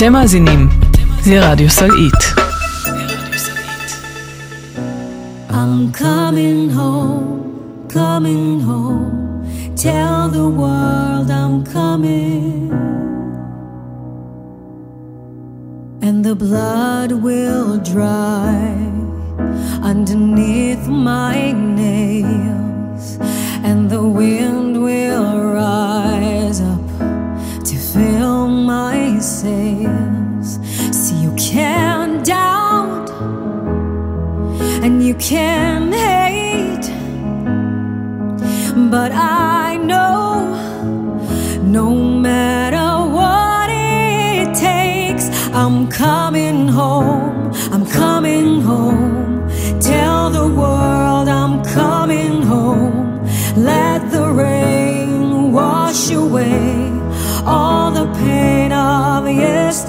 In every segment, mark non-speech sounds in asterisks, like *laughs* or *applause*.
אתם מאזינים לרדיו סלעית. I'm coming home, coming home. Tell the world I'm coming. And the blood will dry underneath my nails, and the wind will rise See, you can't doubt, and you can hate, but I know no matter what it takes, I'm coming home, I'm coming home. Tell the world I'm coming home. Let the rain wash away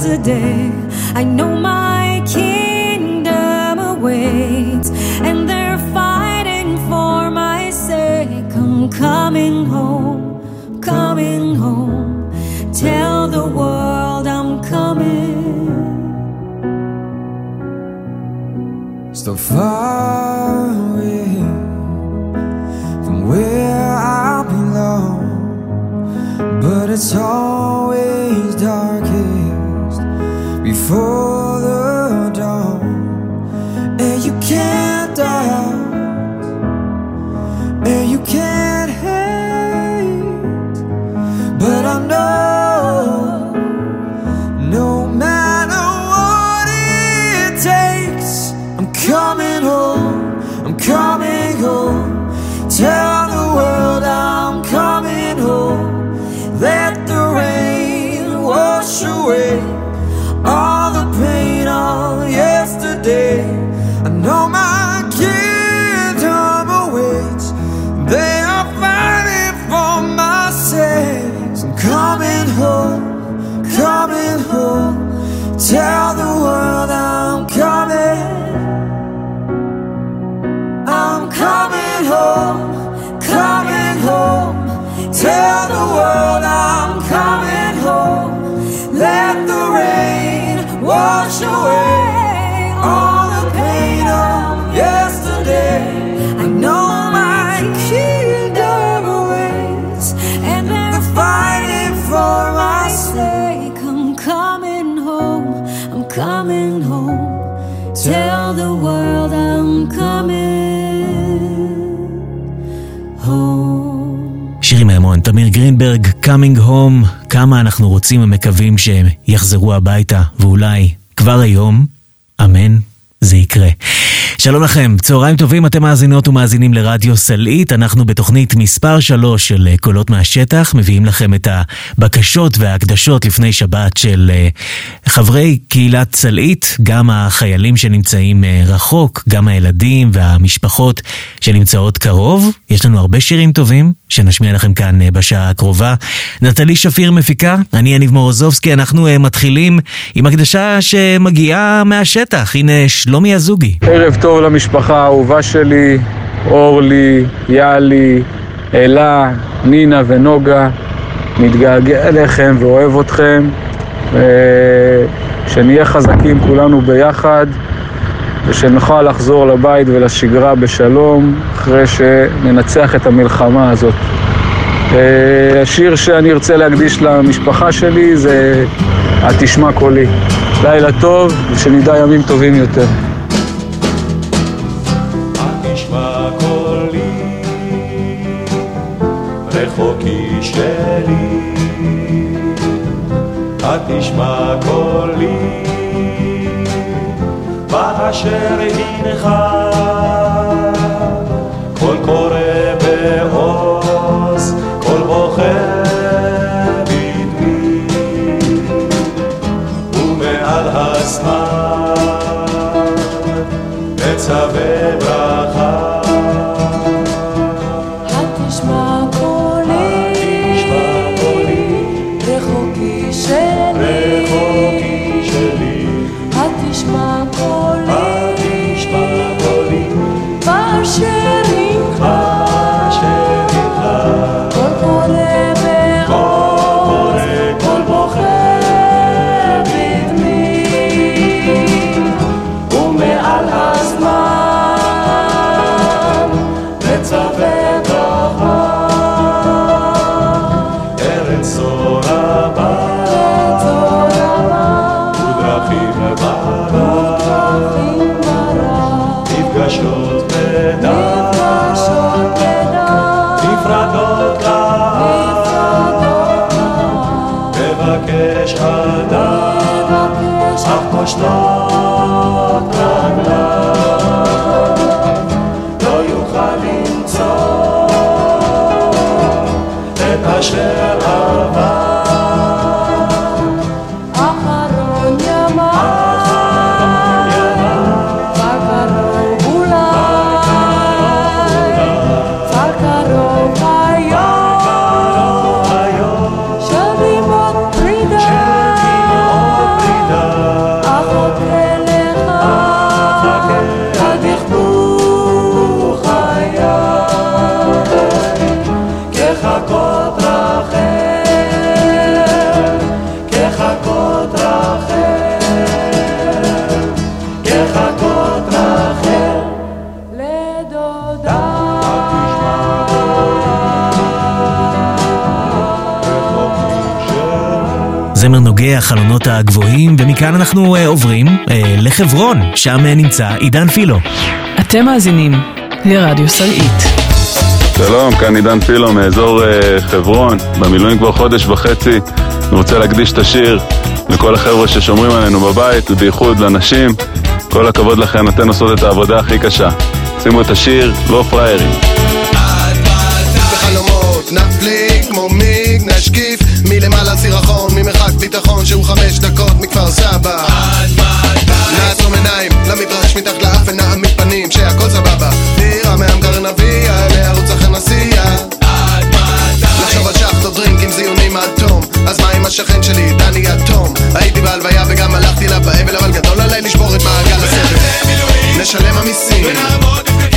yesterday. I know my kingdom awaits, and they're fighting for my sake. I'm coming home, coming home. Tell the world I'm coming. So far away from where I belong, but it's always שירי מימון, תמיר גרינברג, Coming Home, כמה אנחנו רוצים ומקווים שהם יחזרו הביתה, ואולי כבר היום, אמן, זה יקרה. שלום לכם, צהריים טובים, אתם מאזינות ומאזינים לרדיו סלעית, אנחנו בתוכנית מספר 3 של אה, קולות מהשטח, מביאים לכם את הבקשות וההקדשות לפני שבת של אה, חברי קהילת סלעית, גם החיילים שנמצאים אה, רחוק, גם הילדים והמשפחות שנמצאות קרוב. יש לנו הרבה שירים טובים שנשמיע לכם כאן בשעה הקרובה. נטלי שפיר מפיקה, אני יניב מורוזובסקי, אנחנו מתחילים עם הקדשה שמגיעה מהשטח, הנה שלומי הזוגי. ערב טוב למשפחה האהובה שלי, אורלי, יאלי, אלה, נינה ונוגה. מתגעגע אליכם ואוהב אתכם. אה, שנהיה חזקים כולנו ביחד, ושנוכל לחזור לבית ולשגרה בשלום, אחרי שננצח את המלחמה הזאת. אה, השיר שאני ארצה להקדיש למשפחה שלי זה "התשמע קולי". לילה טוב, ושנדע ימים טובים יותר. שלי. התשמע קולי, באשר הנך, Głośno זמר נוגע, חלונות הגבוהים, ומכאן אנחנו אה, עוברים אה, לחברון, שם אה, נמצא עידן פילו. אתם מאזינים לרדיו סלעית. שלום, כאן עידן פילו מאזור אה, חברון, במילואים כבר חודש וחצי. אני רוצה להקדיש את השיר לכל החבר'ה ששומרים עלינו בבית, ובייחוד לנשים. כל הכבוד לכן, אתן עושות את העבודה הכי קשה. שימו את השיר, לא פראיירים. בחלומות נפליג כמו מיג נשקיף מלמעלה סירחון ממרחק ביטחון שהוא חמש דקות מכפר סבא. נעצום עיניים למדרש מתחת לאף ונעמיד פנים שהכל סבבה. דירה מהמגר נביא לערוץ אחר נסיע לחשוב על שחטות דרינק עם זיונים עד תום אז מה עם השכן שלי, דני אטום? הייתי בהלוויה וגם הלכתי לה באבל אבל גדול עליי לשבור את מעגל הסבל נשלם המיסים. אותנו לא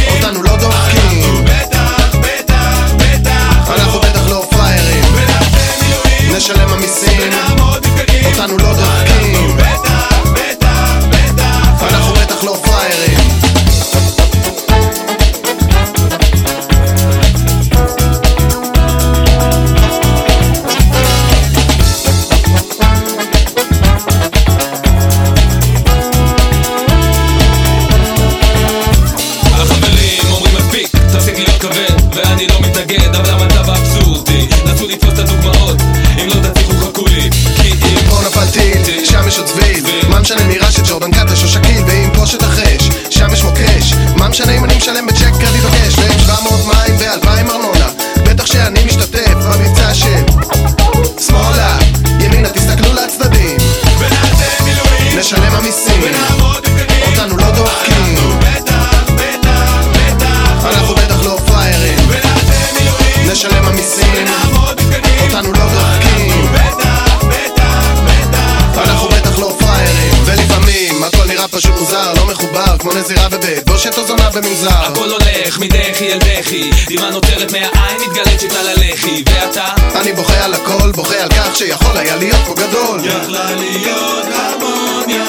בבית בושת או זונה במנזר. הכל הולך מדחי אל דחי. דמעה נוצרת מהעין מתגלצת על הלחי. ואתה? אני בוכה על הכל, בוכה על כך שיכול היה להיות פה גדול. יכלה להיות הרמוניה.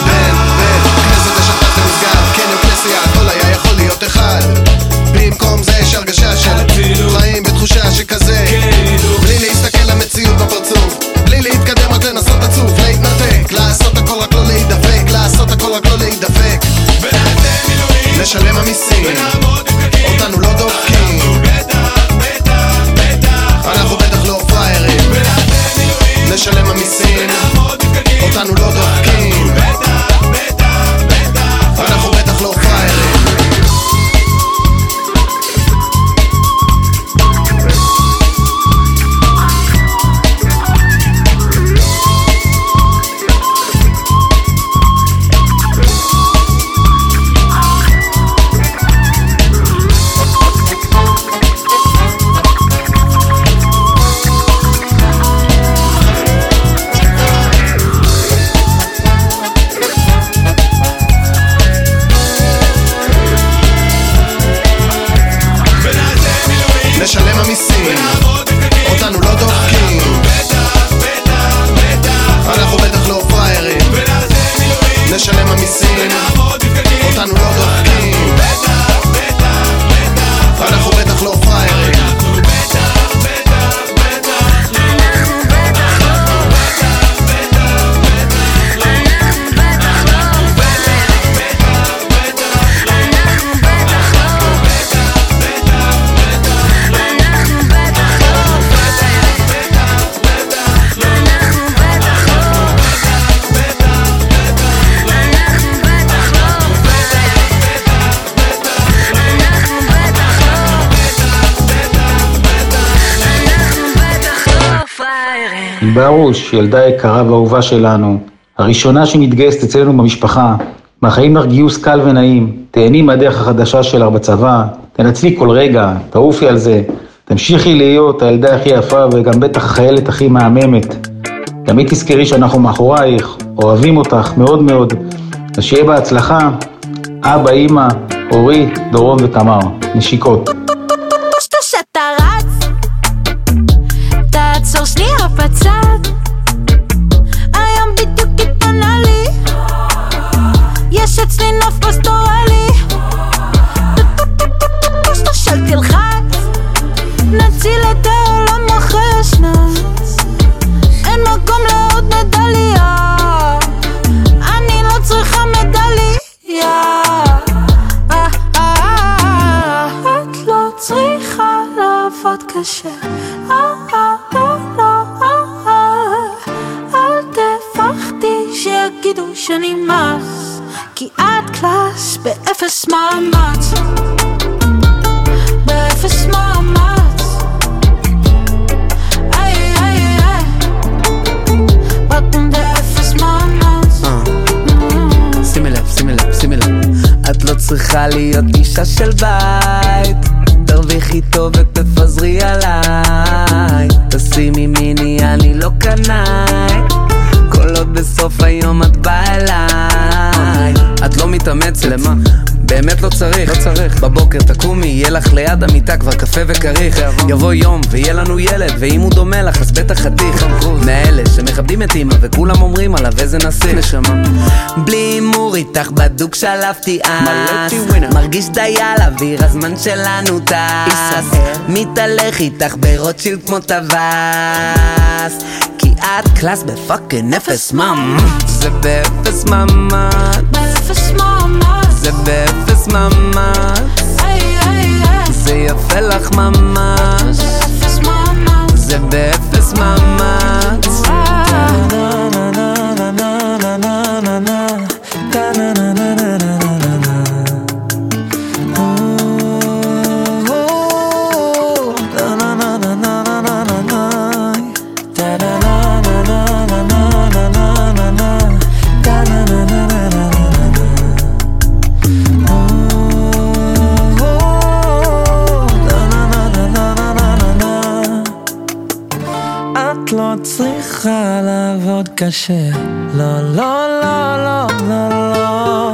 בן, בן, כנסת השחת ונסגר קניון כנסייה, הכל היה יכול להיות אחד. במקום זה יש הרגשה של. חיים בתחושה שכזה. כאילו. בלי להסתכל למציאות בפרצוף. בלי להתקדם רק לנסות עצוב, להתנתק. לעשות הכל רק לא להידפק. לעשות הכל רק לא להידפק נשלם המיסים. אותנו לא דופקים ברוש, ילדה יקרה ואהובה שלנו, הראשונה שמתגייסת אצלנו במשפחה, מאחלים לך גיוס קל ונעים, תהני מהדרך החדשה שלך בצבא, תנצלי כל רגע, תעופי על זה, תמשיכי להיות הילדה הכי יפה וגם בטח החיילת הכי מהממת. תמיד תזכרי שאנחנו מאחורייך, אוהבים אותך מאוד מאוד, אז שיהיה בהצלחה, אבא, אימא, אורי, דורון ותמר, נשיקות. להיות אישה של בית. תרוויחי טוב ותפזרי עליי. תשימי מיני, אני לא קנאי. כל עוד בסוף היום את באה אליי. את לא מתאמצת. למה? באמת לא צריך, לא צריך. בבוקר תקומי, יהיה לך ליד המיטה כבר קפה וכריך. יבוא יום ויהיה לנו ילד, ואם הוא דומה לך אז בטח חתיך. מאלה שמכבדים את אמא וכולם אומרים עליו איזה נסיך. נשמה. בלי הימור איתך בדוק שלפתי אס. מרגיש די על אוויר, הזמן שלנו טס. מתהלך איתך ברוטשילד כמו טווס. כי את class ב fucking אפס מאמץ. זה באפס מאמץ. באפס ממש זה יפה לך ממש קשה, לא, לא, לא, לא, לא, לא.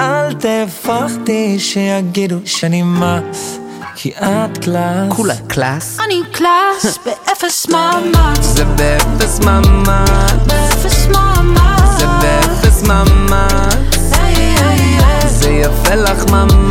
אל תפחדי שיגידו שאני מס, כי את class. כולה class. אני class באפס מאמץ. זה באפס מאמץ. באפס מאמץ. זה באפס מאמץ. זה יפה לך ממש.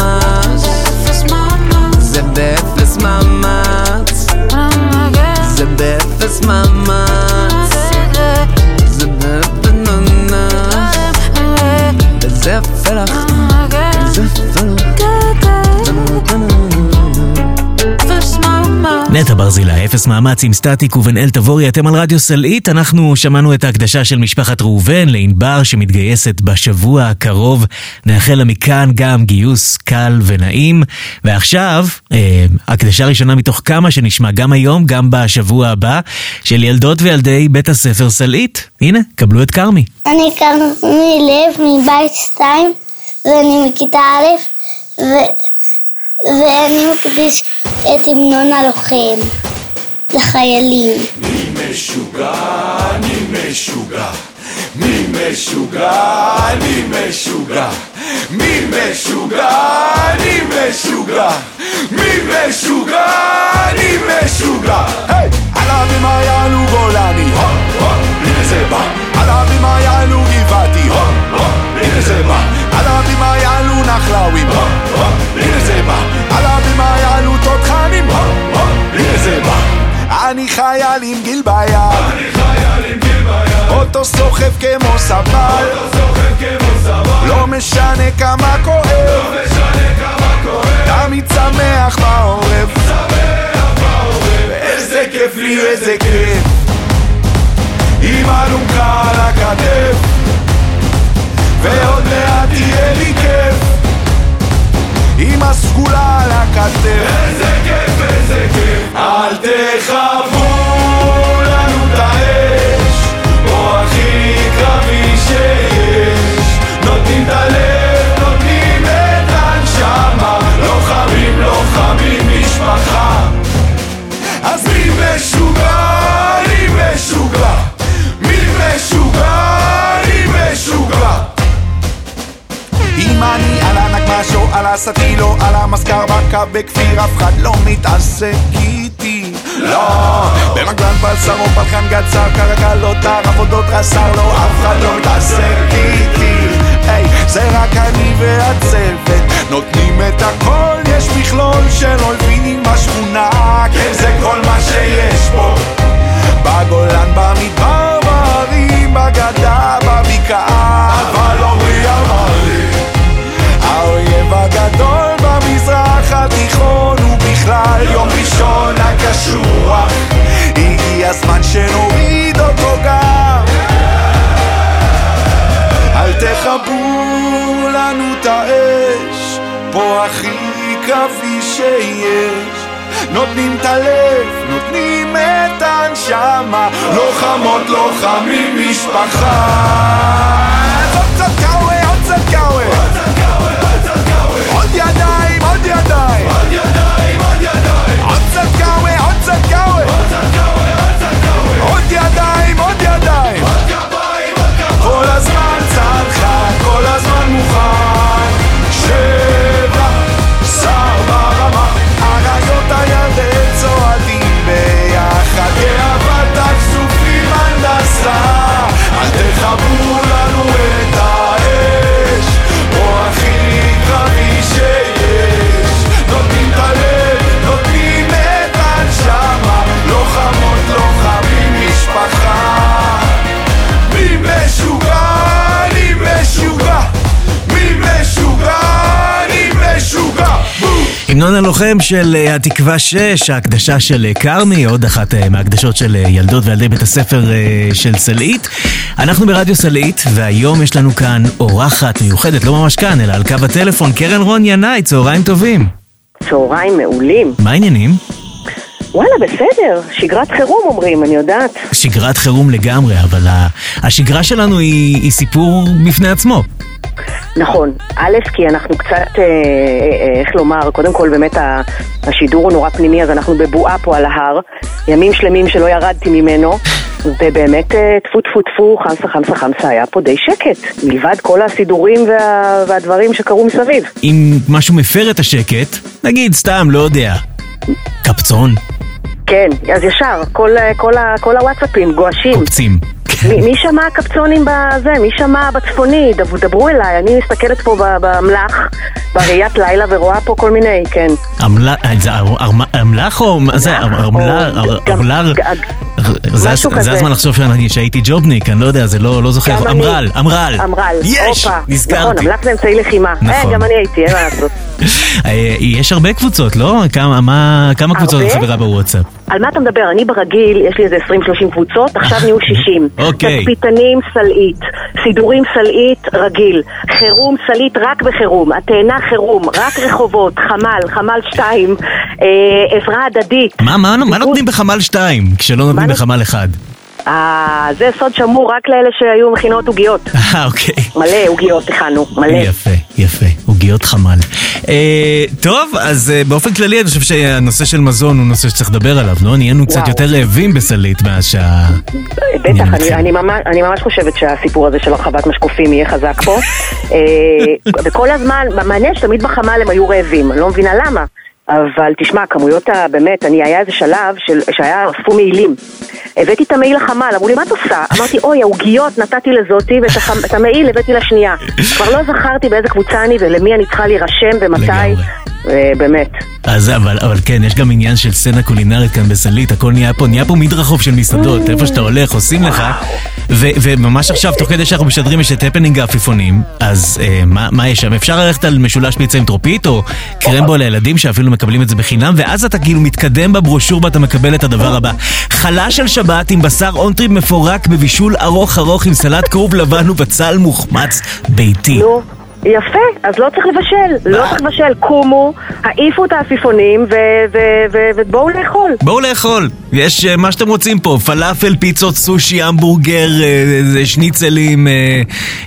נטע ברזילה, אפס מאמץ עם סטטיק ובן אל תבורי, אתם על רדיו סלעית, אנחנו שמענו את ההקדשה של משפחת ראובן לענבר שמתגייסת בשבוע הקרוב, נאחל לה מכאן גם גיוס קל ונעים, ועכשיו, אה, הקדשה ראשונה מתוך כמה שנשמע גם היום, גם בשבוע הבא, של ילדות וילדי בית הספר סלעית. הנה, קבלו את כרמי. אני כרמי לב מבית שתיים, ואני מכיתה א', ו... ואני מקדיש את המנון הלוחם לחיילים. מי משוגע, אני משוגע. מי משוגע, אני משוגע. מי משוגע, אני משוגע. מי משוגע, אני משוגע. היי! על הבימה יעלו גולני, הו, הו, הנה זה בא. על הבימה יעלו סבל. לא משנה כמה כואב. תמיד שמח בעורף. ואיזה כיף לי, איזה כיף. עם אלונקה על הכתף. ועוד מעט יהיה לי כיף. עם הסגולה על הכתף. משהו על הסטילו, לא על המזכר בקו בכפיר, אף אחד לא מתעסק איתי. לא! במגלן בשר או פלחן גצר, קרקלות, לא עבודות רס"ר, לא, אף אחד לא מתעסק איתי. היי, זה רק אני והצוות, נותנים את הכל יש מכלול של אויבינים בשכונה, כן זה כל מה שיש פה. בגולן, במדבר, בהרים, בגדה, בבקעה. אבל עמרי אמר לי האויב הגדול במזרח התיכון הוא בכלל יום ראשון הקשוח. הגיע הזמן שנוריד אותו גם. אל תכבו קרבי שיש. נותנים את הלב, נותנים את הנשמה. לוחמות, לוחמים, משפחה. עוד קצת קאווה, עוד קצת קאווה. עוד ידיים, עוד ידיים הלוחם של אה, התקווה 6, ההקדשה של אה, כרמי, עוד אחת אה, מההקדשות של ילדות וילדי בית הספר של סלעית. אנחנו ברדיו סלעית, והיום יש לנו כאן אורחת מיוחדת, לא ממש כאן, אלא על קו הטלפון, קרן רון ינאי, צהריים טובים. צהריים מעולים. מה העניינים? וואלה, בסדר. שגרת חירום אומרים, אני יודעת. שגרת חירום לגמרי, אבל השגרה שלנו היא, היא סיפור בפני עצמו. נכון. א', כי אנחנו קצת, אה, אה, איך לומר, קודם כל באמת השידור הוא נורא פנימי, אז אנחנו בבועה פה על ההר. ימים שלמים שלא ירדתי ממנו. ובאמת, אה, טפו טפו טפו, חמסה חמסה חמסה, היה פה די שקט, מלבד כל הסידורים וה... והדברים שקרו מסביב. אם משהו מפר את השקט, נגיד סתם, לא יודע, קפצון, כן, אז ישר, כל, אה, כל, כל הוואטסאפים גועשים. קופצים. מי, מי שמע קפצונים בזה? מי שמע בצפוני? דב, דברו אליי, אני מסתכלת פה באמל"ח, בראיית לילה ורואה פה כל מיני, כן. אמל"ח, אה, זה אמל"ח או זה? אמל"ר? אר- גם- ארל"ר? זה. הזמן לחשוב שאני- שהייתי ג'ובניק, אני לא יודע, זה לא לא זוכר. אמר"ל, אמר"ל. אמר"ל, יש! נזכרתי. נכון, אמל"ח זה אמצעי לחימה. נכון. אה, גם אני הייתי, אין מה לעשות. *laughs* אה, יש הרבה קבוצות, לא? כמה- מה- כמה קבוצות את? חברה בוואטסאפ? על מה אתה מדבר? אני ברגיל, יש לי איזה 20-30 קבוצות, עכשיו *laughs* נהיו 60. אוקיי. תצפיתנים סלעית, סידורים סלעית רגיל, חירום סלעית רק בחירום, התאנה חירום, רק רחובות, חמ"ל, חמ"ל 2, אה, עזרה הדדית. מה- מה מה נותנים בחמ"ל 2, כשלא נותנים בחמ"ל 1? אה, זה סוד שמור רק לאלה שהיו מכינות עוגיות. אה, אוקיי. מלא עוגיות הכנו, מלא. יפה, יפה, עוגיות חמ"ל. אה, טוב, אז אה, באופן כללי אני חושב שהנושא של מזון הוא נושא שצריך לדבר עליו, לא? נהיינו קצת. יותר רעבים בסלית מאז שה... בטח, אני, אני, ממש, אני ממש חושבת שהסיפור הזה של הרחבת משקופים יהיה חזק פה. *laughs* אה, וכל הזמן, מעניין שתמיד בחמ"ל הם היו רעבים, אני לא מבינה למה. אבל תשמע, כמויות ה... באמת, אני, היה איזה שלב של, שהיה, אספו מעילים. הבאתי את המעיל לחמ"ל, אמרו לי, מה את עושה? אמרתי, אוי, העוגיות נתתי לזאתי, ואת החמ- המעיל הבאתי לשנייה. כבר לא זכרתי באיזה קבוצה אני ולמי אני צריכה להירשם ומתי. אה, באמת. אז אבל, אבל כן, יש גם עניין של סצנה קולינרית כאן בסלית, הכל נהיה פה, נהיה פה מדרחוב של מסעדות, איפה שאתה הולך, עושים לך, ו, וממש עכשיו, תוך כדי שאנחנו משדרים, יש את הפנינג העפיפונים, אז אה, מה, מה יש שם? אפשר ללכת על משולש פיצה עם טרופית, או קרמבו לילדים שאפילו מקבלים את זה בחינם, ואז אתה כאילו מתקדם בברושור ואתה מקבל את הדבר הבא. חלה של שבת עם בשר אונטריב מפורק בבישול ארוך ארוך עם סלט כרוב לבן ובצל מוחמץ ביתי. נו, יפה, אז לא צריך לבשל, לא צריך לבשל, קומו, העיפו את העפיפונים ובואו לאכול. בואו לאכול, יש אה, מה שאתם רוצים פה, פלאפל, פיצות, סושי, המבורגר, אה, שניצלים, אה,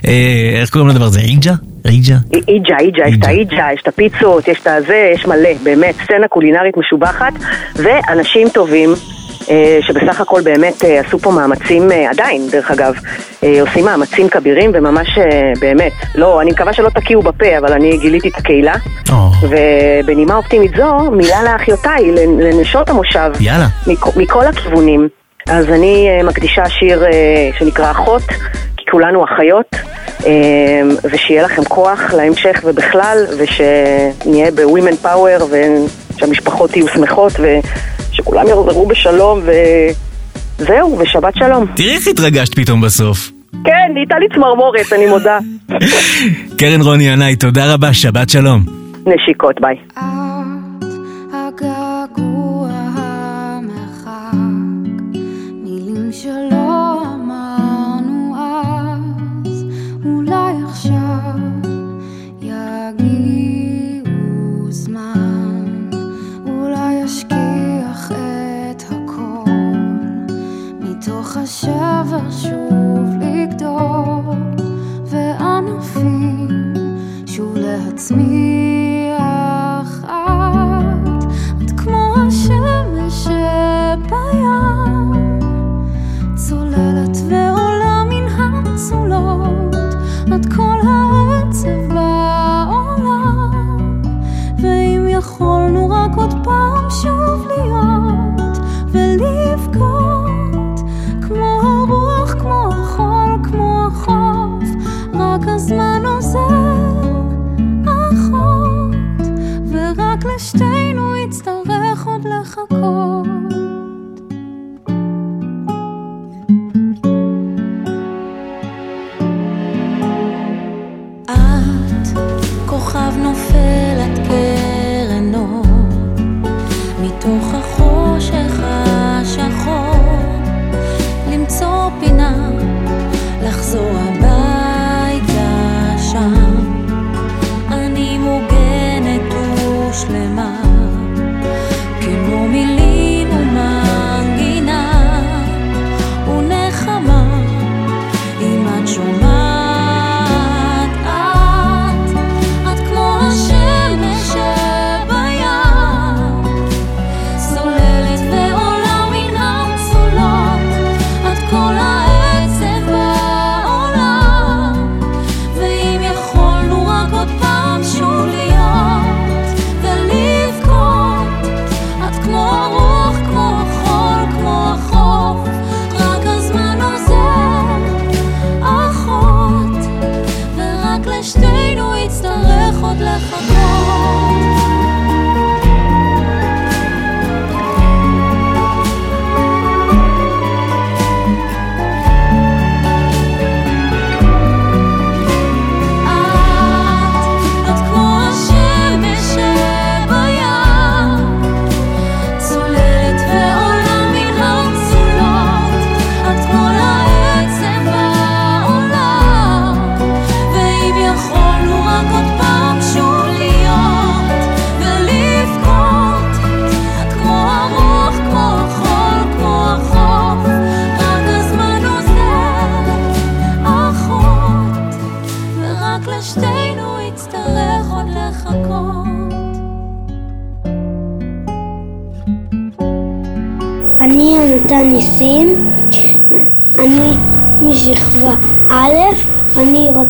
אה, איך קוראים לדבר הזה? ריג'ה? ריג'ה? איג'ה, איג'ה, יש את האיג'ה, יש את הפיצות, יש את הזה, יש מלא, באמת, סצנה קולינרית משובחת, ואנשים טובים אה, שבסך הכל באמת אה, עשו פה מאמצים, אה, עדיין דרך אגב, אה, עושים מאמצים כבירים וממש אה, באמת, לא, אני מקווה שלא תקיעו בפה, אבל אני גיליתי את הקהילה. ובנימה אופטימית זו, מילה לאחיותיי, לנ- לנשות המושב. יאללה. מכ- מכל הכיוונים. אז אני אה, מקדישה שיר אה, שנקרא אחות, כי כולנו אחיות, אה, ושיהיה לכם כוח להמשך ובכלל, ושנהיה ב-Women Power, ושהמשפחות יהיו שמחות, ושכולם יחזרו בשלום, וזהו, ושבת שלום. תראי איך התרגשת פתאום בסוף. כן, נהייתה לי צמרמורת, אני מודה. *laughs* קרן רוני ינאי, תודה רבה, שבת שלום. נשיקות, ביי. השבר שוב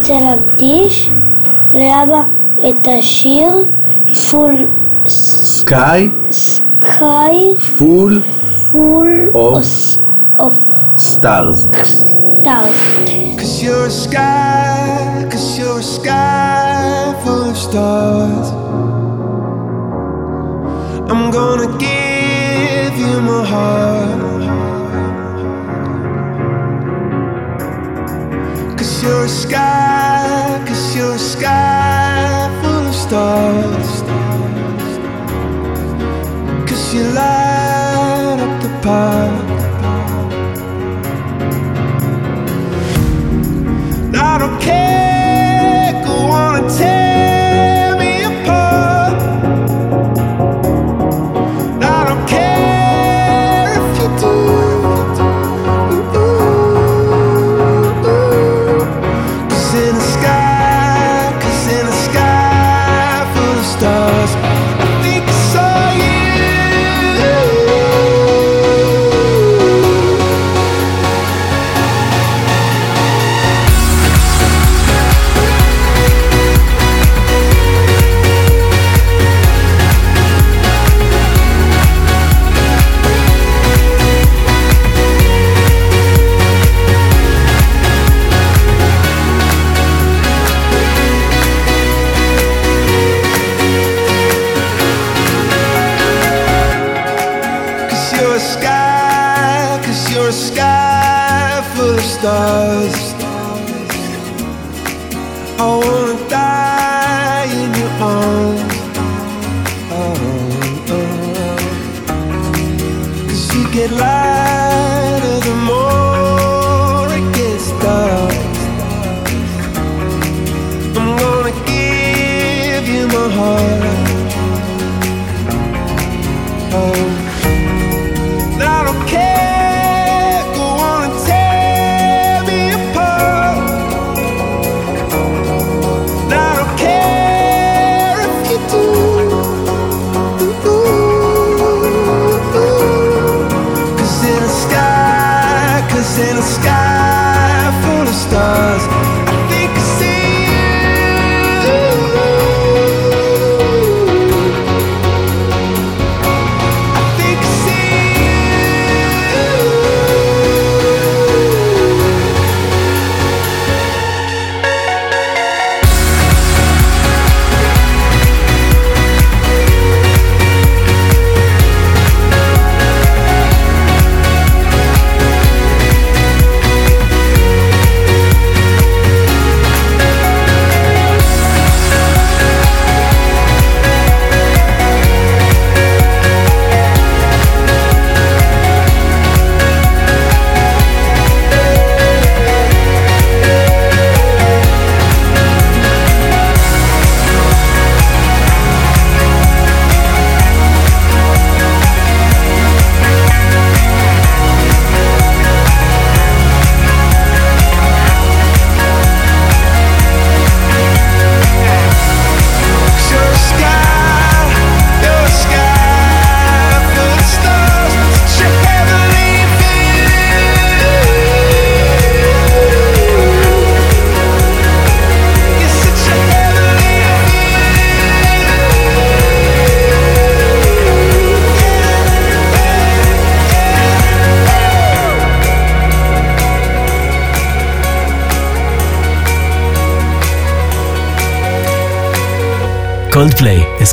רוצה להקדיש לאבא את השיר פול סקאי, סקאי פול פול אוף אוף סטארס. סטארס. Cause you're a sky, cause you're a sky full of stars. I'm gonna give you my heart. You're a sky, cause you're a sky full of stars. Cause you light up the park.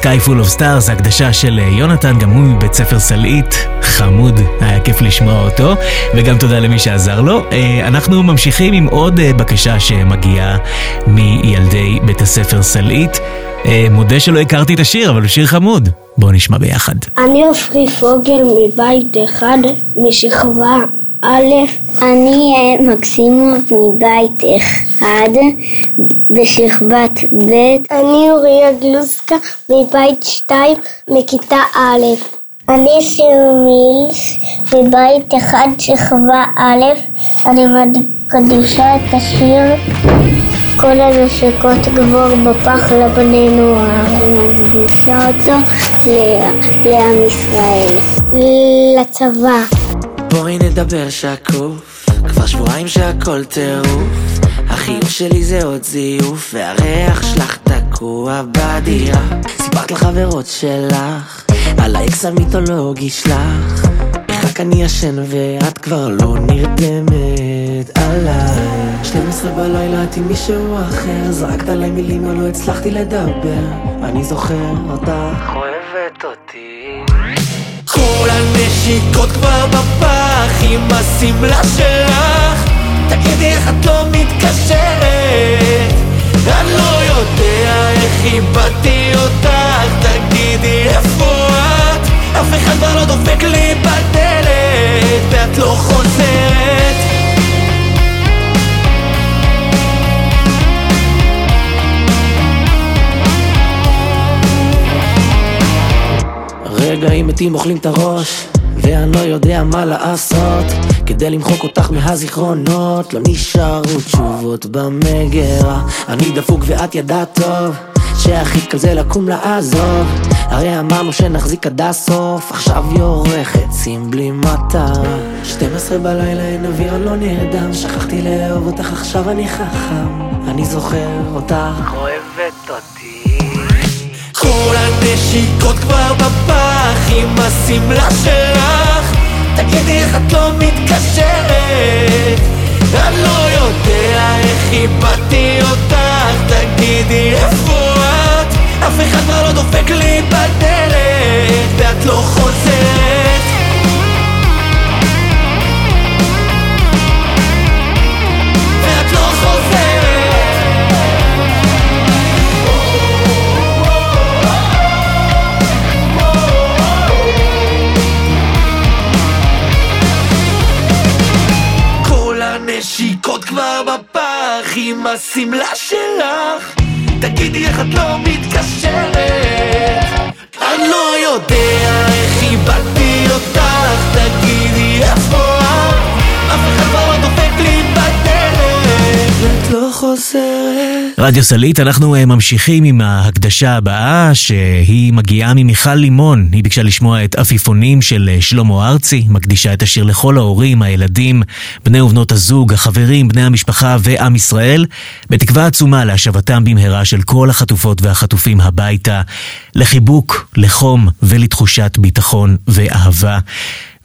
Sky Full of Stars, הקדשה של אה, יונתן, גם הוא מבית ספר סלעית, חמוד, היה כיף לשמוע אותו, וגם תודה למי שעזר לו. אה, אנחנו ממשיכים עם עוד אה, בקשה שמגיעה מילדי בית הספר סלעית. מודה שלא הכרתי את השיר, אבל הוא שיר חמוד. בואו נשמע ביחד. אני עופרי פוגל מבית אחד, משכבה א', אני יעל מבית אחד, בשכבת ב', אני אוריה גלוסקה מבית שתיים, מכיתה א'. אני שיר מילס מבית אחד, שכבה א', אני מקדישה את השיר כל הנשקות גבור בפח לבני נוער, אני מקדישה אותו לעם ישראל, לצבא. בואי נדבר שקוף, כבר שבועיים שהכל טירוף החיוך שלי זה עוד זיוף, והריח שלך תקוע בדירה. סיפרת לחברות שלך, על האקס המיתולוגי שלך. איך רק אני ישן ואת כבר לא נרדמת עליי 12 בלילה את עם מישהו אחר, זרקת עליי מילים ולא הצלחתי לדבר. אני זוכר אותך. אוהבת אותי. כל הנשיקות כבר בפח עם השמלה שלך. תגידי איך את לא מתקשרת אני לא יודע איך איבדתי אותך תגידי איפה את? אף אחד כבר לא דופק לי בדלת ואת לא חוזרת. רגעים מתים אוכלים את הראש ואני לא יודע מה לעשות כדי למחוק אותך מהזיכרונות לא נשארו תשובות במגירה. אני דפוק ואת ידעת טוב שהכי קל זה לקום לעזוב. הרי אמרנו שנחזיק עד הסוף עכשיו יורך עצים בלי מטרה. 12 בלילה אין אוויר אני לא נרדם. שכחתי לאהוב אותך עכשיו אני חכם. אני זוכר אותך. אוהבת אותי. כל הנשיקות כבר בפח עם השמלה שלך תגידי איך את לא מתקשרת. אני לא יודע איך איבדתי אותך תגידי איפה את? אף אחד כבר לא דופק לי בדלת ואת לא חוזרת עם השמלה שלך. תגידי איך את לא מתקשרת. אני לא יודע איך איבדתי אותך. תגידי איפה את? אף אחד כבר לא דופק לי לא חוזרת רדיו סלעית, אנחנו אה, ממשיכים עם ההקדשה הבאה שהיא מגיעה ממיכל לימון. היא ביקשה לשמוע את עפיפונים של אה, שלמה ארצי, מקדישה את השיר לכל ההורים, הילדים, בני ובנות הזוג, החברים, בני המשפחה ועם ישראל, בתקווה עצומה להשבתם במהרה של כל החטופות והחטופים הביתה, לחיבוק, לחום ולתחושת ביטחון ואהבה.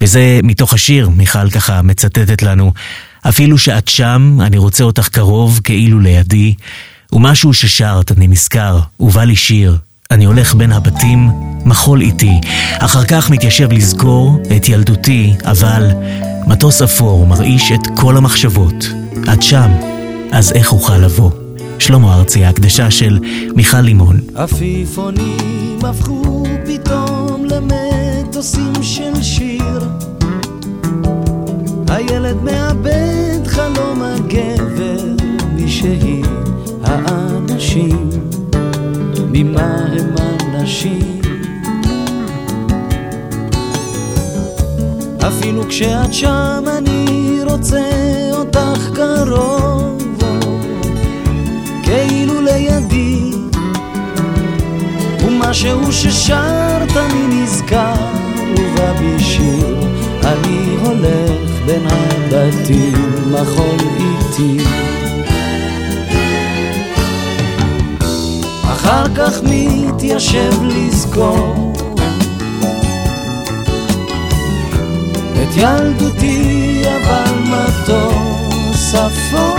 וזה מתוך השיר, מיכל ככה מצטטת לנו. אפילו שאת שם, אני רוצה אותך קרוב, כאילו לידי. ומשהו ששרת, אני נזכר, ובא לי שיר. אני הולך בין הבתים, מחול איתי. אחר כך מתיישב לזכור את ילדותי, אבל מטוס אפור מרעיש את כל המחשבות. את שם, אז איך אוכל לבוא? שלמה ארצי, ההקדשה של מיכל לימון. עפיפונים הפכו פתאום למטוסים של שיר הילד מאבד הגבר מי שהיא האנשים ממה הם אנשים אפילו כשאת שם אני רוצה אותך קרוב כאילו לידי. ומשהו ששרת אני נזכר ובא בי שיר אני הולך בין הבתים מחול איתי. אחר כך מתיישב לזכור את ילדותי אבל מטוס אפור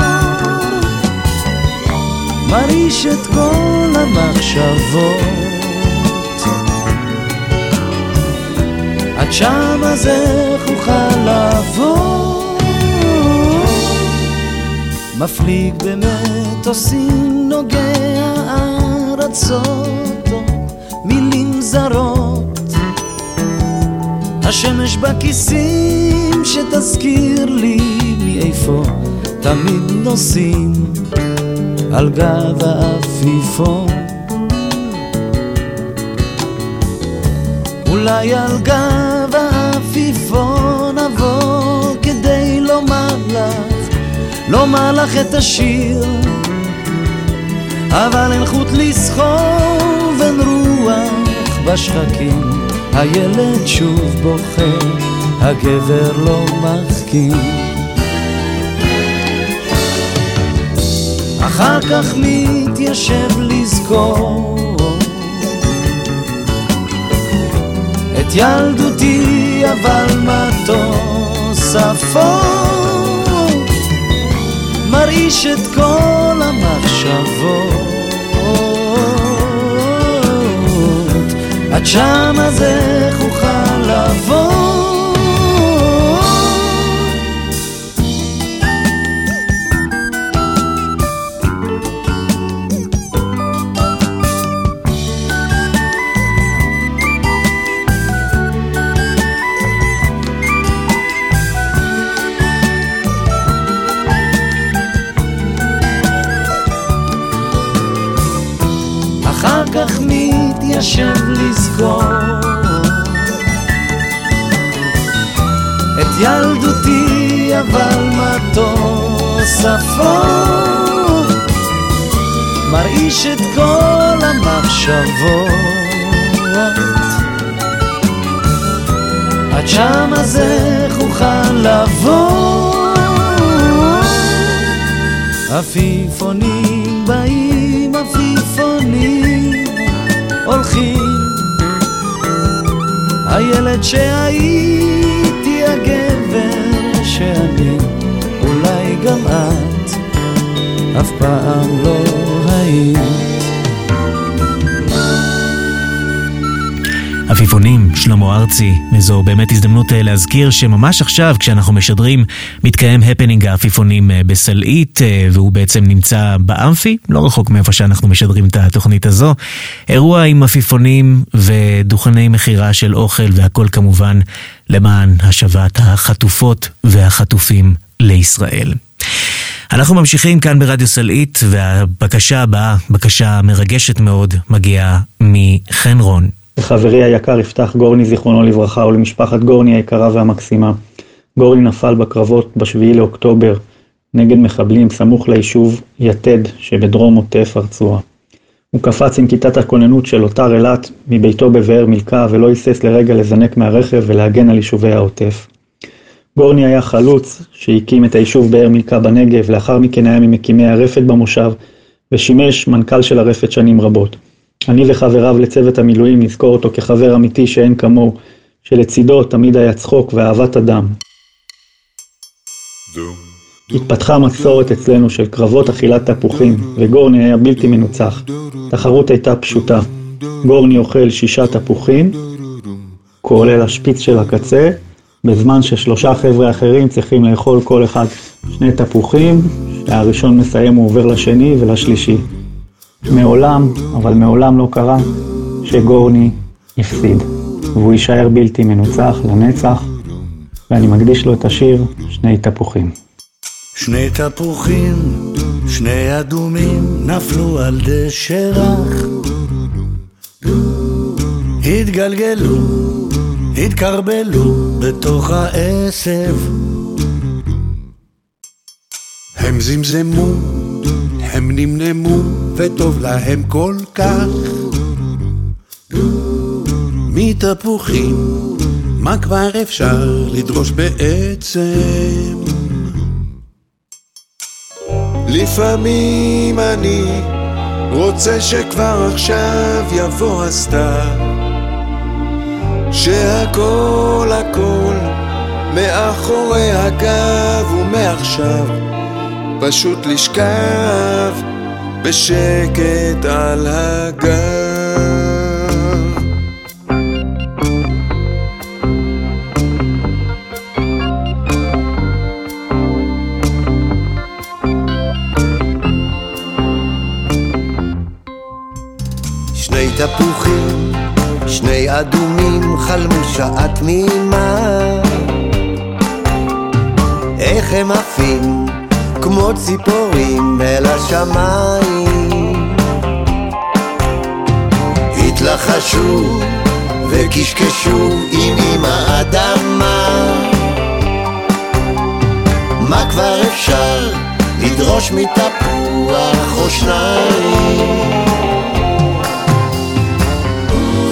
מרעיש את כל המחשבות עד שם אז איך אוכל לעבור? מפליג במטוסים נוגע ארצות או מילים זרות השמש בכיסים שתזכיר לי מאיפה תמיד נוסעים על גב העפיפון אולי על גב העפיפון אבוא כדי לומר לך, לומר לך את השיר. אבל אין חוט לסחוב, אין רוח בשחקים. הילד שוב בוכה, הגבר לא מחכים. אחר כך מתיישב לזכור את ילדותי אבל מטוס אפור. מרעיש את כל המחשבות. עד אז איך אוכל לבוא מתיישב לזכור את ילדותי אבל מטוס אפור מרעיש את כל המחשבות. עד שם אז איך אוכל לבוא. עפיפונים הילד שהייתי הגבר שאני אולי גם את אף פעם לא היית עפיפונים, שלמה ארצי, וזו באמת הזדמנות אה, להזכיר שממש עכשיו, כשאנחנו משדרים, מתקיים הפנינג העפיפונים אה, בסלעית, אה, והוא בעצם נמצא באמפי, לא רחוק מאיפה שאנחנו משדרים את התוכנית הזו. אירוע עם עפיפונים ודוכני מכירה של אוכל, והכל כמובן למען השבת החטופות והחטופים לישראל. אנחנו ממשיכים כאן ברדיו סלעית, והבקשה הבאה, בקשה מרגשת מאוד, מגיעה מחן רון. לחברי היקר יפתח גורני זיכרונו לברכה ולמשפחת גורני היקרה והמקסימה. גורני נפל בקרבות בשביעי לאוקטובר נגד מחבלים סמוך ליישוב יתד שבדרום עוטף הרצועה. הוא קפץ עם כיתת הכוננות של לוטר אילת מביתו בבאר מילכה ולא היסס לרגע לזנק מהרכב ולהגן על יישובי העוטף. גורני היה חלוץ שהקים את היישוב באר מילכה בנגב, לאחר מכן היה ממקימי הרפת במושב ושימש מנכ"ל של הרפת שנים רבות. אני וחבריו לצוות המילואים נזכור אותו כחבר אמיתי שאין כמוהו, שלצידו תמיד היה צחוק ואהבת אדם. התפתחה מסורת אצלנו של קרבות אכילת תפוחים, וגורני היה בלתי מנוצח. תחרות הייתה פשוטה. גורני אוכל שישה תפוחים, כולל השפיץ של הקצה, בזמן ששלושה חבר'ה אחרים צריכים לאכול כל אחד שני תפוחים, שהראשון מסיים הוא עובר לשני ולשלישי. מעולם, אבל מעולם לא קרה, שגורני הפסיד, והוא יישאר בלתי מנוצח לנצח, ואני מקדיש לו את השיר שני תפוחים. שני תפוחים, שני אדומים, נפלו על דשא רך. התגלגלו, התקרבלו בתוך העשב. הם זמזמו, נמנמו, וטוב להם כל כך. מתפוחים, מה כבר אפשר לדרוש בעצם? לפעמים אני רוצה שכבר עכשיו יבוא הסתיו שהכל הכל מאחורי הגב ומעכשיו פשוט לשכב בשקט על הגב. שני תפוחים, שני אדומים חלמו שעה תמימה איך הם עפים כמו ציפורים אל השמיים. התלחשו וקשקשו עם אמא אדמה. מה כבר אפשר לדרוש מתפוח או שניים?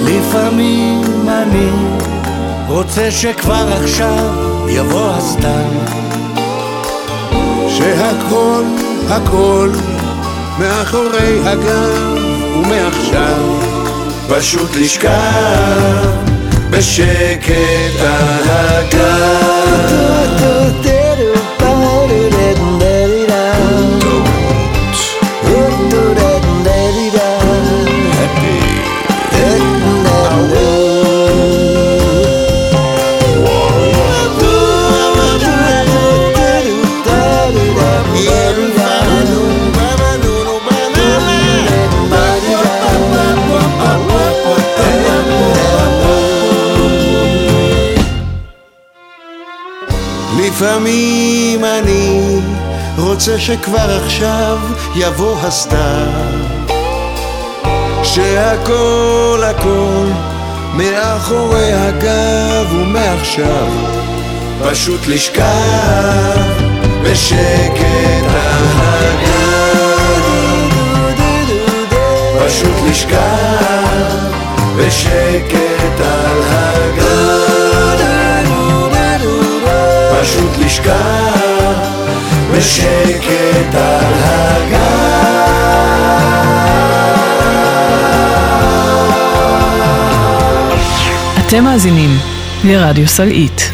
לפעמים אני רוצה שכבר עכשיו יבוא הסתיו שהכל, הכל, מאחורי הגב ומעכשיו פשוט לשכב בשקט על לפעמים אני רוצה שכבר עכשיו יבוא הסתיו. שהכל הכל מאחורי הגב ומעכשיו פשוט לשכב בשקט על הגב פשוט לשכב בשקט על הגב פשוט לשכב בשקט על אתם מאזינים לרדיו סלעית.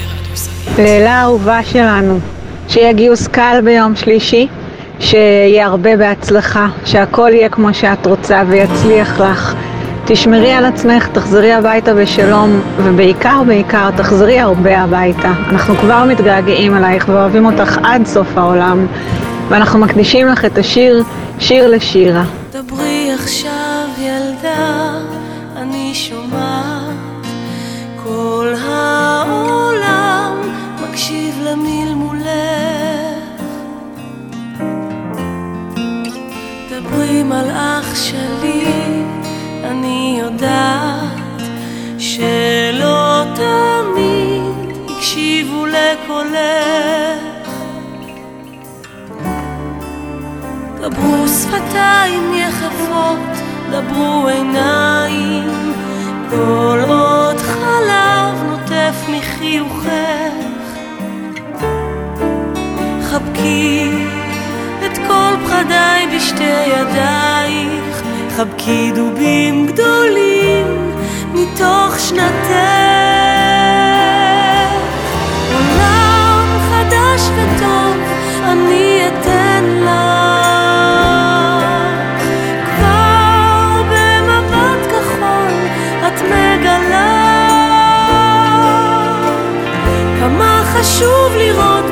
לאלה האהובה שלנו, שיהיה גיוס קל ביום שלישי, שיהיה הרבה בהצלחה, שהכל יהיה כמו שאת רוצה ויצליח לך. תשמרי על עצמך, תחזרי הביתה בשלום, ובעיקר בעיקר תחזרי הרבה הביתה. אנחנו כבר מתגעגעים אלייך ואוהבים אותך עד סוף העולם, ואנחנו מקדישים לך את השיר שיר לשירה. דברי עכשיו ילדה, אני שומעת כל העולם מקשיב למלמולך דברי מלאך שלי, אני יודעת שלא תמיד הקשיבו לקולך. דברו שפתיים יחפות, דברו עיניים, כל עוד חלב נוטף מחיוכך. חבקי את כל פחדיי בשתי ידייך, חבקי דובים גדולים מתוך שנתך. עולם חדש וטוב אני אתן לך כבר במבט כחול את מגלה כמה חשוב לראות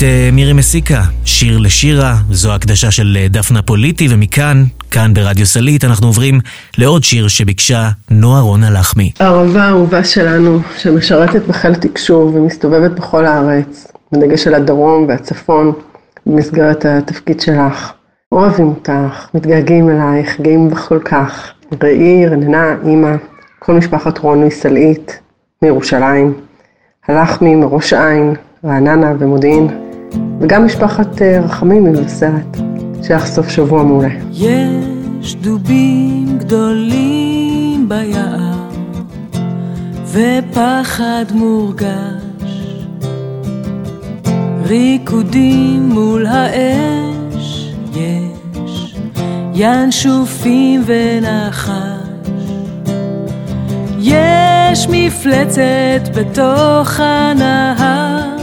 את uh, מירי מסיקה, שיר לשירה, זו הקדשה של uh, דפנה פוליטי, ומכאן, כאן ברדיו סלית, אנחנו עוברים לעוד שיר שביקשה נועה רונה לחמי. הערבה האהובה שלנו, שמשרתת בחיל תקשור ומסתובבת בכל הארץ, בדגש על הדרום והצפון, במסגרת התפקיד שלך. אוהבים אותך, מתגעגעים אלייך, גאים בך כל כך. ראי, רננה, אימא, כל משפחת רוני סלעית מירושלים, הלחמי מראש העין, רעננה ומודיעין, וגם משפחת אה, רחמים ממבשרת, שיהיה לך סוף שבוע מעולה. יש דובים גדולים ביער, ופחד מורגש. ריקודים מול האש, יש ינשופים ונחש. יש מפלצת בתוך הנהר,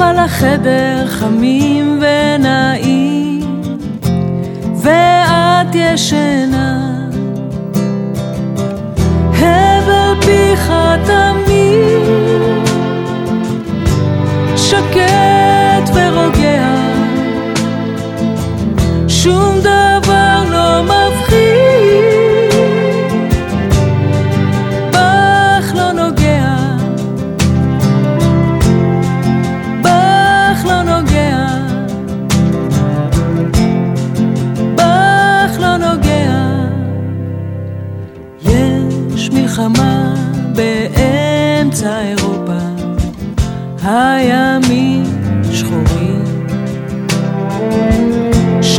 אבל החדר חמים ונעים, ואת ישנה. הבל פיך תמיד, שקט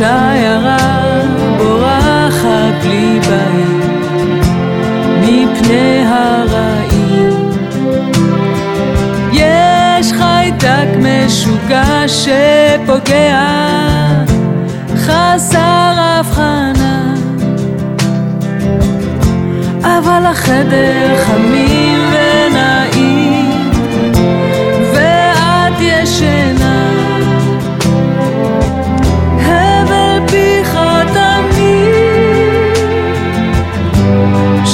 שיירה בורחת בלי בית מפני הרעים. יש חיידק משוגע שפוגע, חסר הבחנה. אבל החדר חמים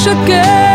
שקט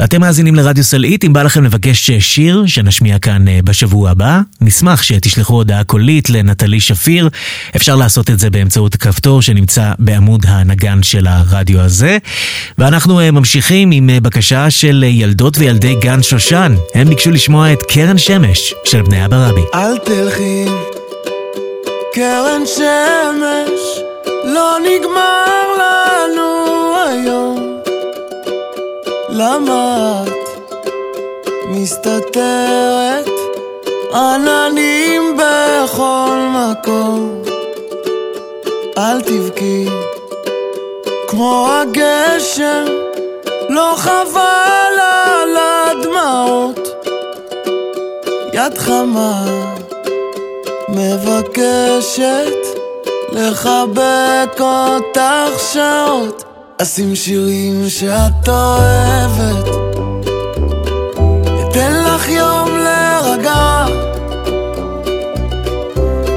אתם מאזינים לרדיו סלעית, אם בא לכם לבקש שיר שנשמיע כאן אה, בשבוע הבא, נשמח שתשלחו הודעה קולית לנטלי שפיר. אפשר לעשות את זה באמצעות הכפתור שנמצא בעמוד הנגן של הרדיו הזה. ואנחנו אה, ממשיכים עם אה, בקשה של ילדות וילדי גן שושן. הם ביקשו לשמוע את קרן שמש של בני אבא רבי. אל תלכי, קרן שמש, לא נגמר לנו היום. למה את מסתתרת? עננים בכל מקום. אל תבכי, כמו הגשם, לא חבל על הדמעות. יד חמה מבקשת לחבק אותך שעות. אשים שירים שאת אוהבת. אתן לך יום להירגע.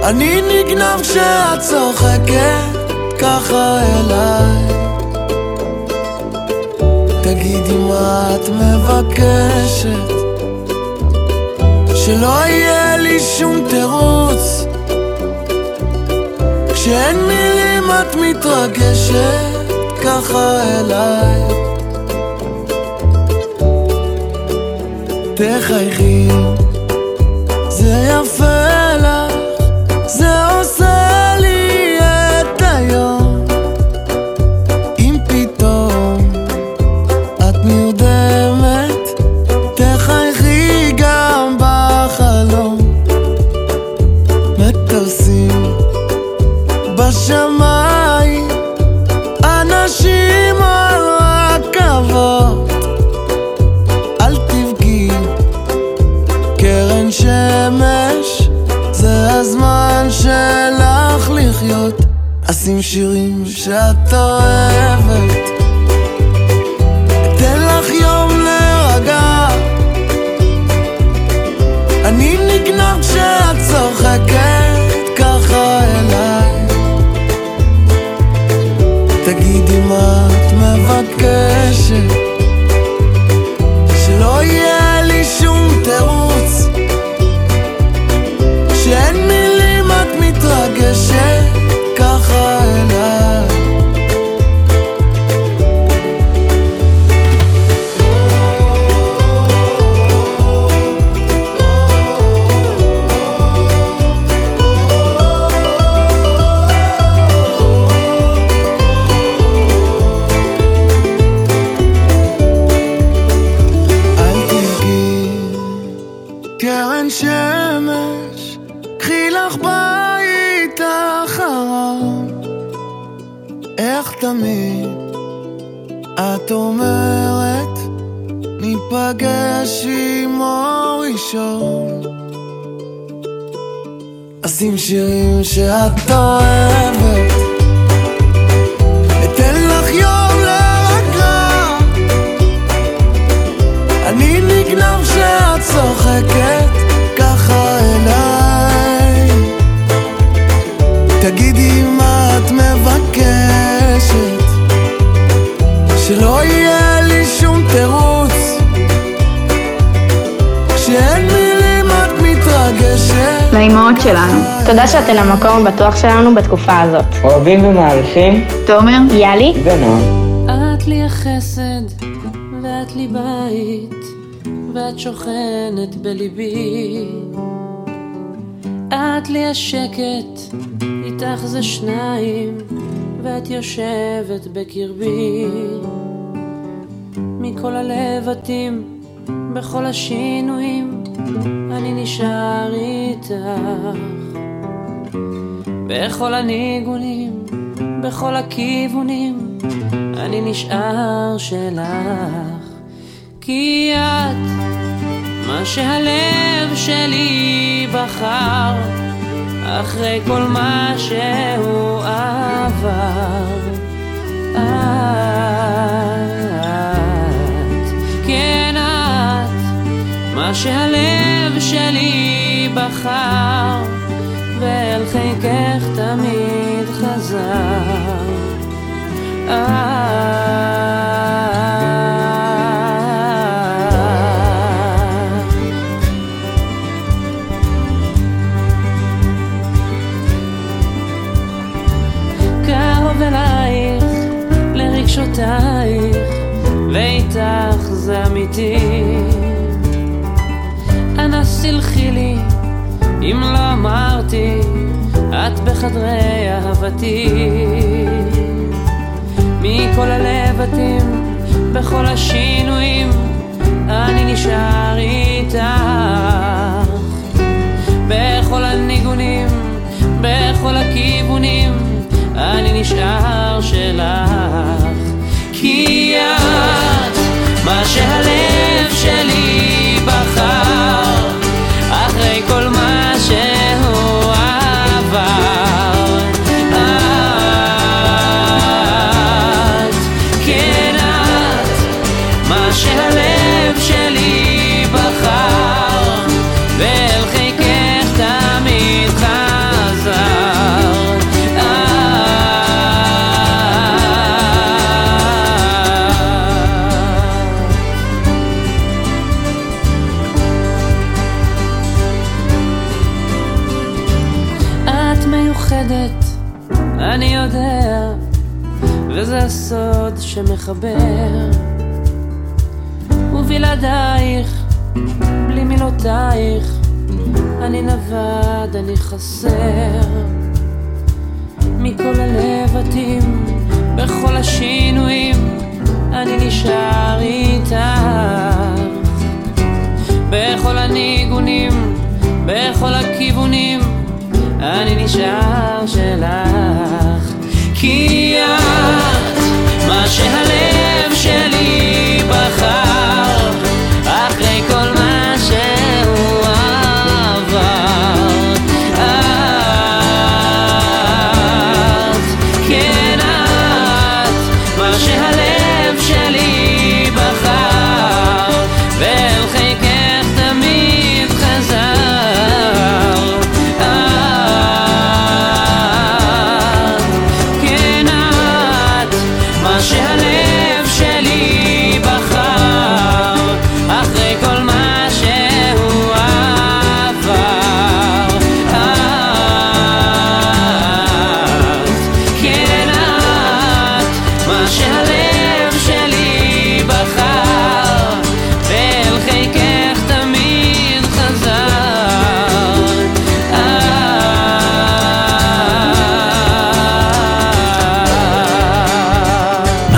אני נגנב כשאת צוחקת ככה אליי. תגידי מה את מבקשת. שלא יהיה לי שום תירוץ. כשאין מילים את מתרגשת ככה אליי. תחייכי, זה יפה שאת אוהבת, יום. אני צוחקת ככה אליי תגידי מה את מבקשת שלא יהיה לאימהות שלנו, תודה שאתן המקום הבטוח שלנו בתקופה הזאת. אוהבים ומעריכים תומר, יאלי ונועם. את לי החסד, ואת לי בית, ואת שוכנת בליבי. את לי השקט, איתך זה שניים, ואת יושבת בקרבי. מכל הלבטים, בכל השינויים, אני נשאר איתך. בכל הניגונים, בכל הכיוונים, אני נשאר שלך. כי את מה שהלב שלי בחר, אחרי כל מה שהוא עבר. את, מה שהלב שלי בחר, ואל חיקך תמיד חזר. את אם לא אמרתי, את בחדרי אהבתי. מכל הלבטים, בכל השינויים, אני נשאר איתך. בכל הניגונים, בכל הכיוונים, אני נשאר שלך. כי את מה שהלב שלי נווד, אני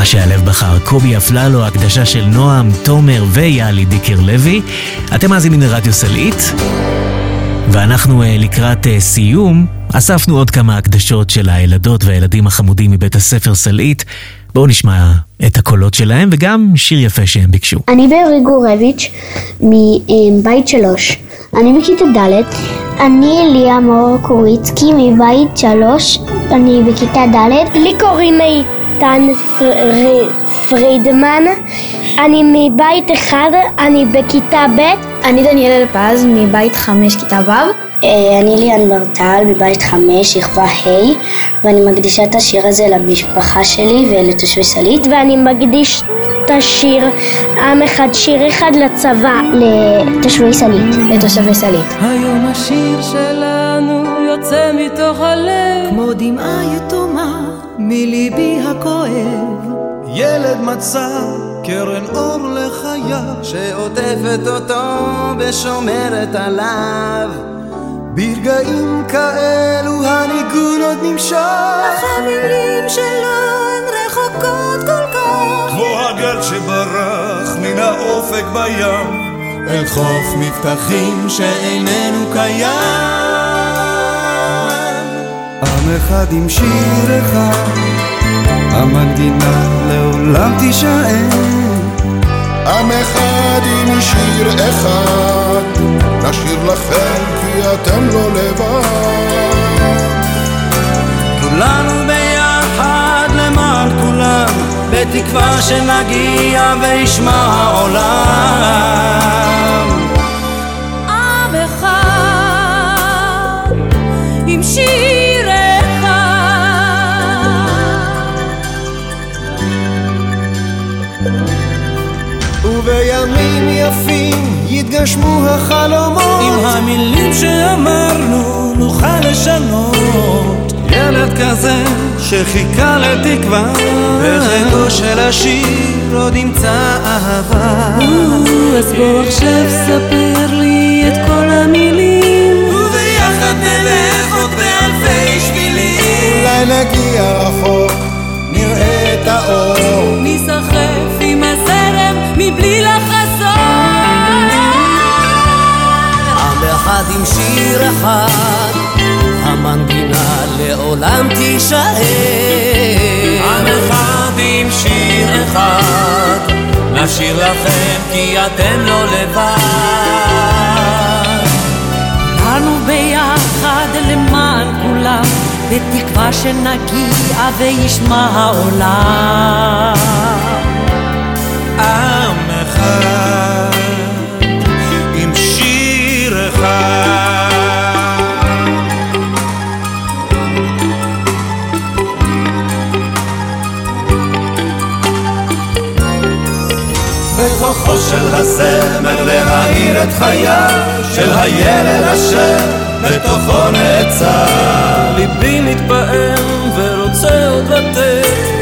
שהלב בחר, קובי אפללו, הקדשה של נועם, תומר ויאלי דיקר לוי. אתם מאזינים לרדיו סלעית, ואנחנו אה, לקראת אה, סיום, אספנו עוד כמה הקדשות של הילדות והילדים החמודים מבית הספר סלעית. בואו נשמע את הקולות שלהם וגם שיר יפה שהם ביקשו. אני בארי גורביץ' מבית שלוש. אני בכיתה ד'. אני ליה מאור קוריצקי מבית שלוש. אני בכיתה ד'. לי קוראים איתן פר- פרידמן. אני מבית אחד, אני בכיתה ב'. אני דניאל אלפז מבית חמש, כיתה ו'. אני ליאן ברטל מבית חמש, שכבה ה', ואני מקדישה את השיר הזה למשפחה שלי ולתושבי סלעית. ואני מקדיש את השיר עם אחד, שיר אחד לצבא. לתושבי סלעית. לתושבי סלעית. היום השיר שלנו יוצא מתוך הלב כמו דמעה יתומה מליבי הכואב. ילד מצא קרן אור לחייו שעוטפת אותו ושומרת עליו. ברגעים כאלו הניגון עוד נמשך. אך המילים שלו הן רחוקות כל כך. כמו הגל שברח מן האופק בים. אל חוף מבטחים שאיננו קיים אחד עם שיר אחד המנגינה לעולם תישאר עם אחד עם שיר אחד, נשאיר לכם כי אתם לא לבד. כולנו ביחד למען כולם, בתקווה שנגיע וישמע העולם. עם אחד עם שיר ובימים יפים יתגשמו החלומות עם המילים שאמרנו נוכל לשנות ילד כזה שחיכה לתקווה בחיקו של השיר עוד ימצא אהבה. אז בוא עכשיו ספר לי את כל המילים. וביחד נלך עוד באלפי שבילים. אולי נגיע רחוק, נראה את האור. מבלי לחזור. עם אחד עם שיר אחד, המנגינה לעולם תישאר. עם אחד עם שיר אחד, נשאיר לכם כי אתם לא לבד. כולנו ביחד למען כולם, בתקווה שנגיע וישמע העולם. בכוחו של הזמר להאיר את חייו של הילד אשר בתוכו נעצר. ליבי מתפעם ורוצה עוד לתת.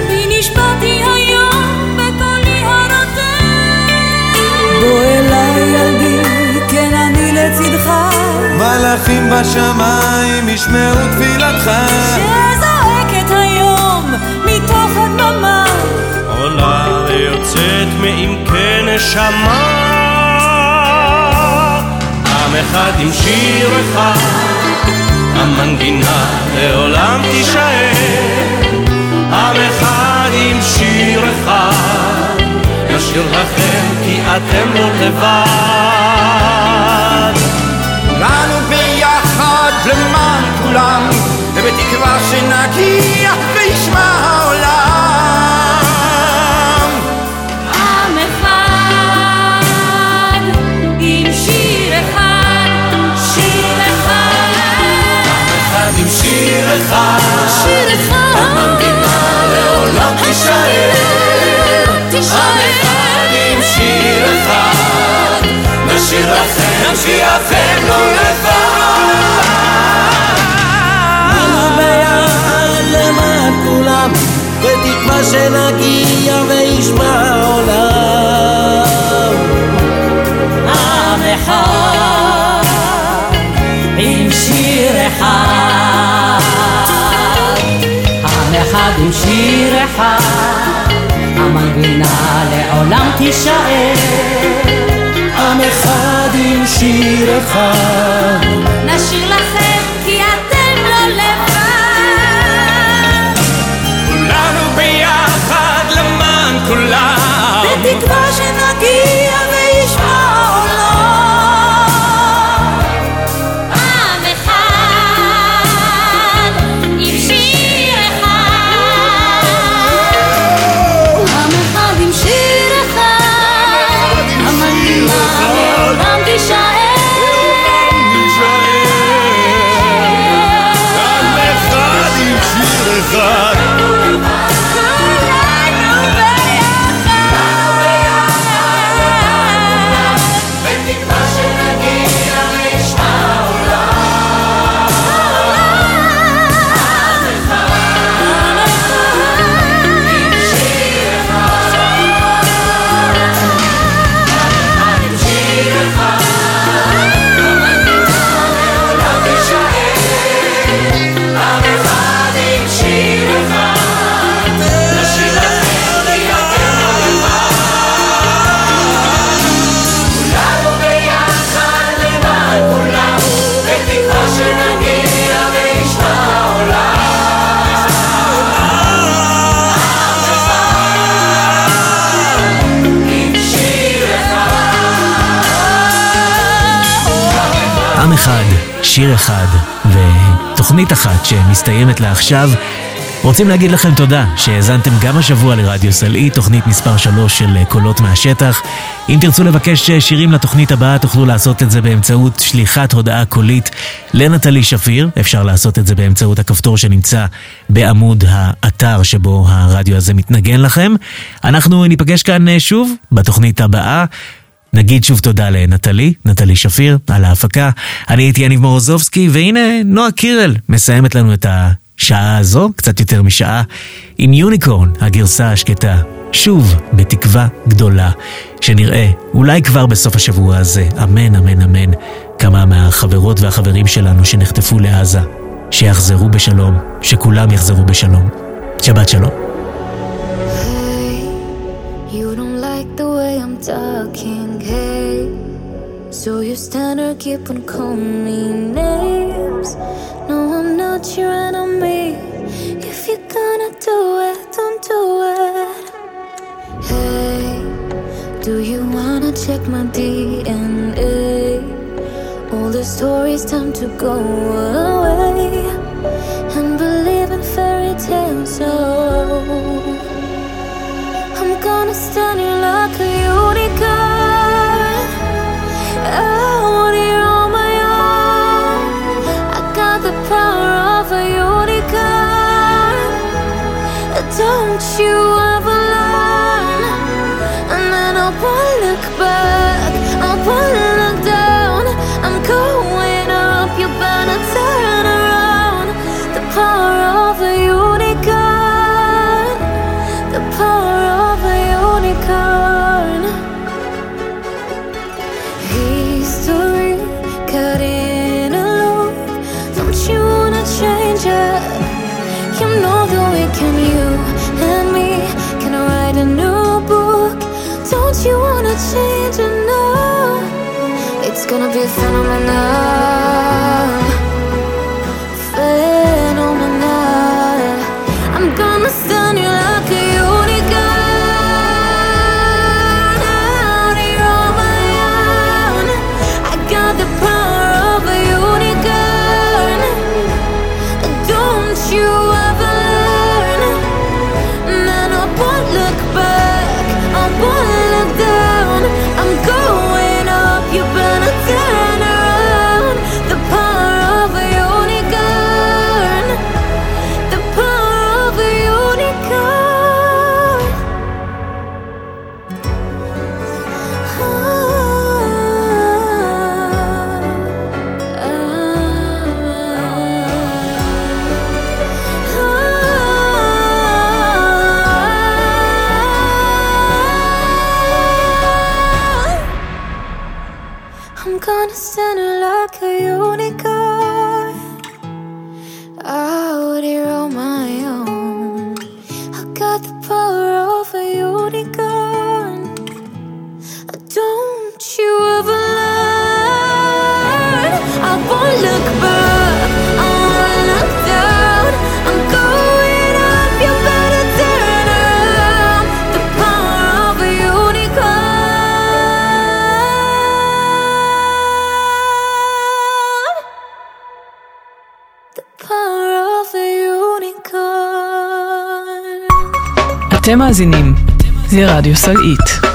מלאכים בשמיים ישמעו תפילתך. שזועקת היום מתוך הדממה. עולה יוצאת מעמקי נשמה. עם אחד עם שיר אחד המנגינה לעולם תישאר. עם אחד עם שיר אחד נשאיר לכם כי אתם לא לבד. כולנו ביחד למען כולם, ובתקווה שנגיע וישמע העולם. עם אחד עם שיר אחד, שיר אחד. אחד עם שיר אחד, שיר אחד. המנגינה לעולם תישאר. עם אחד עם שיר אחד, נשאיר לכם כי שנגיע וישמע העולם. עם אחד עם שיר אחד. עם אחד עם שיר אחד. המנגינה לעולם תישאר. עם אחד עם שיר אחד, נשאיר שיר אחד ותוכנית אחת שמסתיימת לה עכשיו. רוצים להגיד לכם תודה שהאזנתם גם השבוע לרדיו סלעי, תוכנית מספר 3 של קולות מהשטח. אם תרצו לבקש שירים לתוכנית הבאה, תוכלו לעשות את זה באמצעות שליחת הודעה קולית לנטלי שפיר. אפשר לעשות את זה באמצעות הכפתור שנמצא בעמוד האתר שבו הרדיו הזה מתנגן לכם. אנחנו ניפגש כאן שוב בתוכנית הבאה. נגיד שוב תודה לנטלי, נטלי שפיר, על ההפקה. אני הייתי יניב מורוזובסקי, והנה נועה קירל מסיימת לנו את השעה הזו, קצת יותר משעה, עם יוניקורן, הגרסה השקטה שוב, בתקווה גדולה, שנראה, אולי כבר בסוף השבוע הזה, אמן, אמן, אמן, כמה מהחברות והחברים שלנו שנחטפו לעזה, שיחזרו בשלום, שכולם יחזרו בשלום. שבת שלום. So you stand or keep on calling me names. No, I'm not your enemy. If you're gonna do it, don't do it. Hey, do you wanna check my DNA? All the stories, time to go away and believe in fairy tales. So I'm gonna stand here like a unicorn. you bir phenomenal. מאזינים לרדיו סלעית.